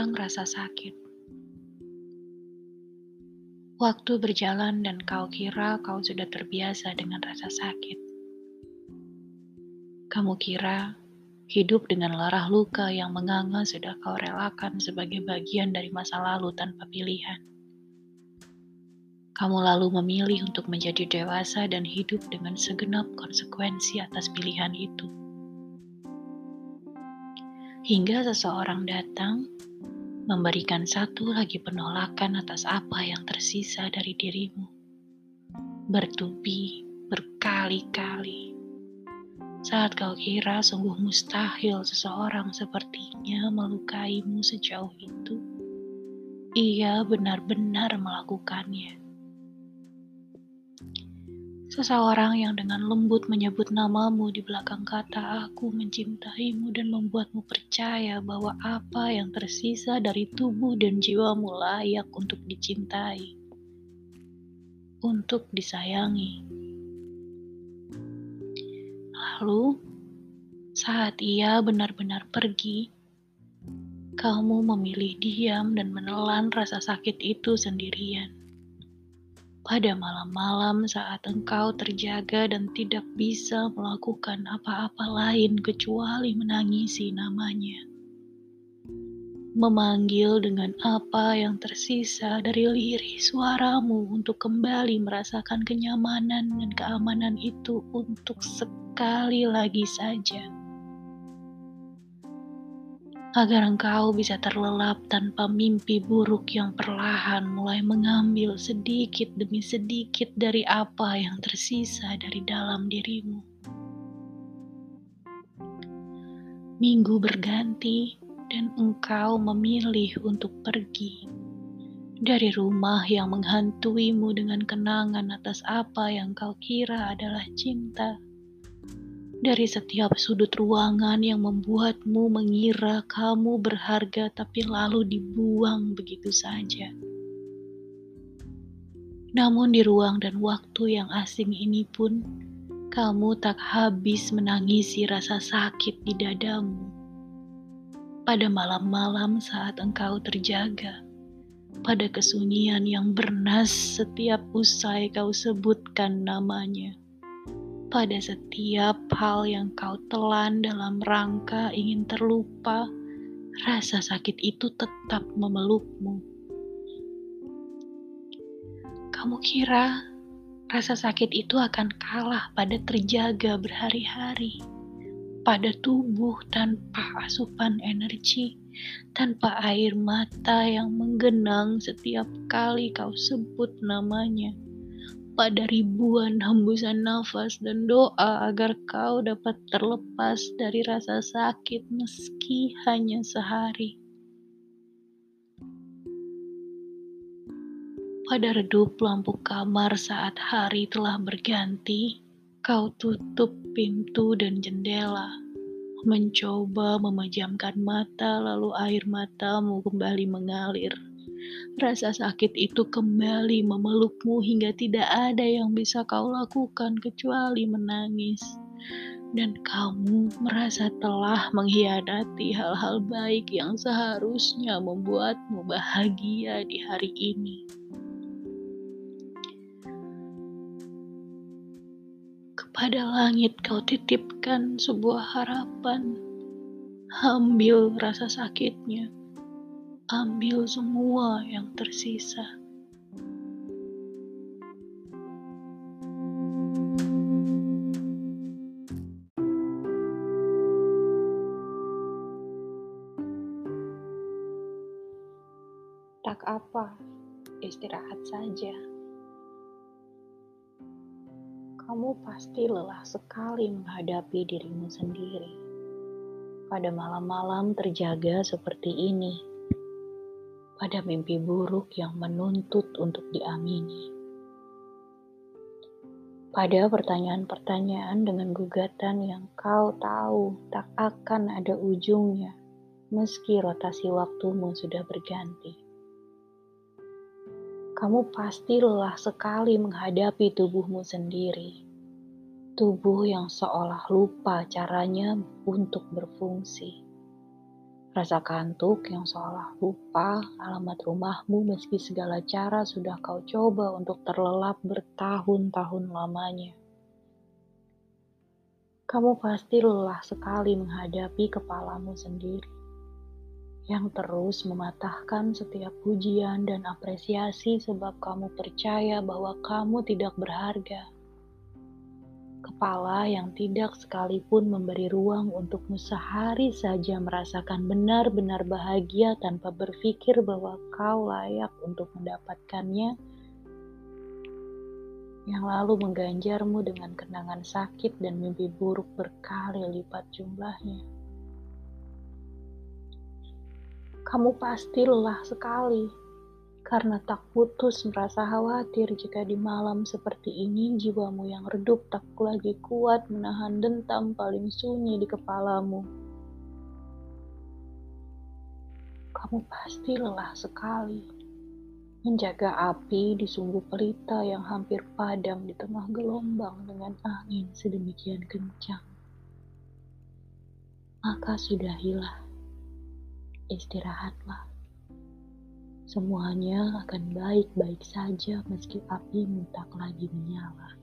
tentang rasa sakit. Waktu berjalan dan kau kira kau sudah terbiasa dengan rasa sakit. Kamu kira hidup dengan larah luka yang menganga sudah kau relakan sebagai bagian dari masa lalu tanpa pilihan. Kamu lalu memilih untuk menjadi dewasa dan hidup dengan segenap konsekuensi atas pilihan itu. Hingga seseorang datang memberikan satu lagi penolakan atas apa yang tersisa dari dirimu. Bertubi berkali-kali. Saat kau kira sungguh mustahil seseorang sepertinya melukaimu sejauh itu, ia benar-benar melakukannya. Seseorang yang dengan lembut menyebut namamu di belakang kata aku mencintaimu dan membuatmu percaya bahwa apa yang tersisa dari tubuh dan jiwamu layak untuk dicintai, untuk disayangi. Lalu, saat ia benar-benar pergi, kamu memilih diam dan menelan rasa sakit itu sendirian pada malam-malam saat engkau terjaga dan tidak bisa melakukan apa-apa lain kecuali menangisi namanya. Memanggil dengan apa yang tersisa dari lirih suaramu untuk kembali merasakan kenyamanan dan keamanan itu untuk sekali lagi saja agar engkau bisa terlelap tanpa mimpi buruk yang perlahan mulai mengambil sedikit demi sedikit dari apa yang tersisa dari dalam dirimu. Minggu berganti, dan engkau memilih untuk pergi dari rumah yang menghantuimu dengan kenangan atas apa yang kau kira adalah cinta dari setiap sudut ruangan yang membuatmu mengira kamu berharga, tapi lalu dibuang begitu saja. Namun, di ruang dan waktu yang asing ini pun, kamu tak habis menangisi rasa sakit di dadamu. Pada malam-malam saat engkau terjaga, pada kesunyian yang bernas setiap usai kau sebutkan namanya pada setiap hal yang kau telan dalam rangka ingin terlupa, rasa sakit itu tetap memelukmu. Kamu kira rasa sakit itu akan kalah pada terjaga berhari-hari, pada tubuh tanpa asupan energi, tanpa air mata yang menggenang setiap kali kau sebut namanya pada ribuan hembusan nafas dan doa agar kau dapat terlepas dari rasa sakit meski hanya sehari. Pada redup lampu kamar saat hari telah berganti, kau tutup pintu dan jendela, mencoba memejamkan mata, lalu air matamu kembali mengalir Rasa sakit itu kembali memelukmu hingga tidak ada yang bisa kau lakukan kecuali menangis. Dan kamu merasa telah mengkhianati hal-hal baik yang seharusnya membuatmu bahagia di hari ini. Kepada langit kau titipkan sebuah harapan. Ambil rasa sakitnya ambil semua yang tersisa. Tak apa, istirahat saja. Kamu pasti lelah sekali menghadapi dirimu sendiri. Pada malam-malam terjaga seperti ini pada mimpi buruk yang menuntut untuk diamini. Pada pertanyaan-pertanyaan dengan gugatan yang kau tahu tak akan ada ujungnya, meski rotasi waktumu sudah berganti. Kamu pasti lelah sekali menghadapi tubuhmu sendiri, tubuh yang seolah lupa caranya untuk berfungsi Rasa kantuk yang seolah lupa alamat rumahmu meski segala cara sudah kau coba untuk terlelap bertahun-tahun lamanya. Kamu pasti lelah sekali menghadapi kepalamu sendiri yang terus mematahkan setiap pujian dan apresiasi sebab kamu percaya bahwa kamu tidak berharga kepala yang tidak sekalipun memberi ruang untukmu sehari saja merasakan benar-benar bahagia tanpa berpikir bahwa kau layak untuk mendapatkannya, yang lalu mengganjarmu dengan kenangan sakit dan mimpi buruk berkali lipat jumlahnya. Kamu pasti lelah sekali karena tak putus merasa khawatir jika di malam seperti ini jiwamu yang redup tak lagi kuat menahan dentam paling sunyi di kepalamu. Kamu pasti lelah sekali menjaga api di sumbu pelita yang hampir padam di tengah gelombang dengan angin sedemikian kencang. Maka sudahilah, istirahatlah. Semuanya akan baik-baik saja meski apimu tak lagi menyala.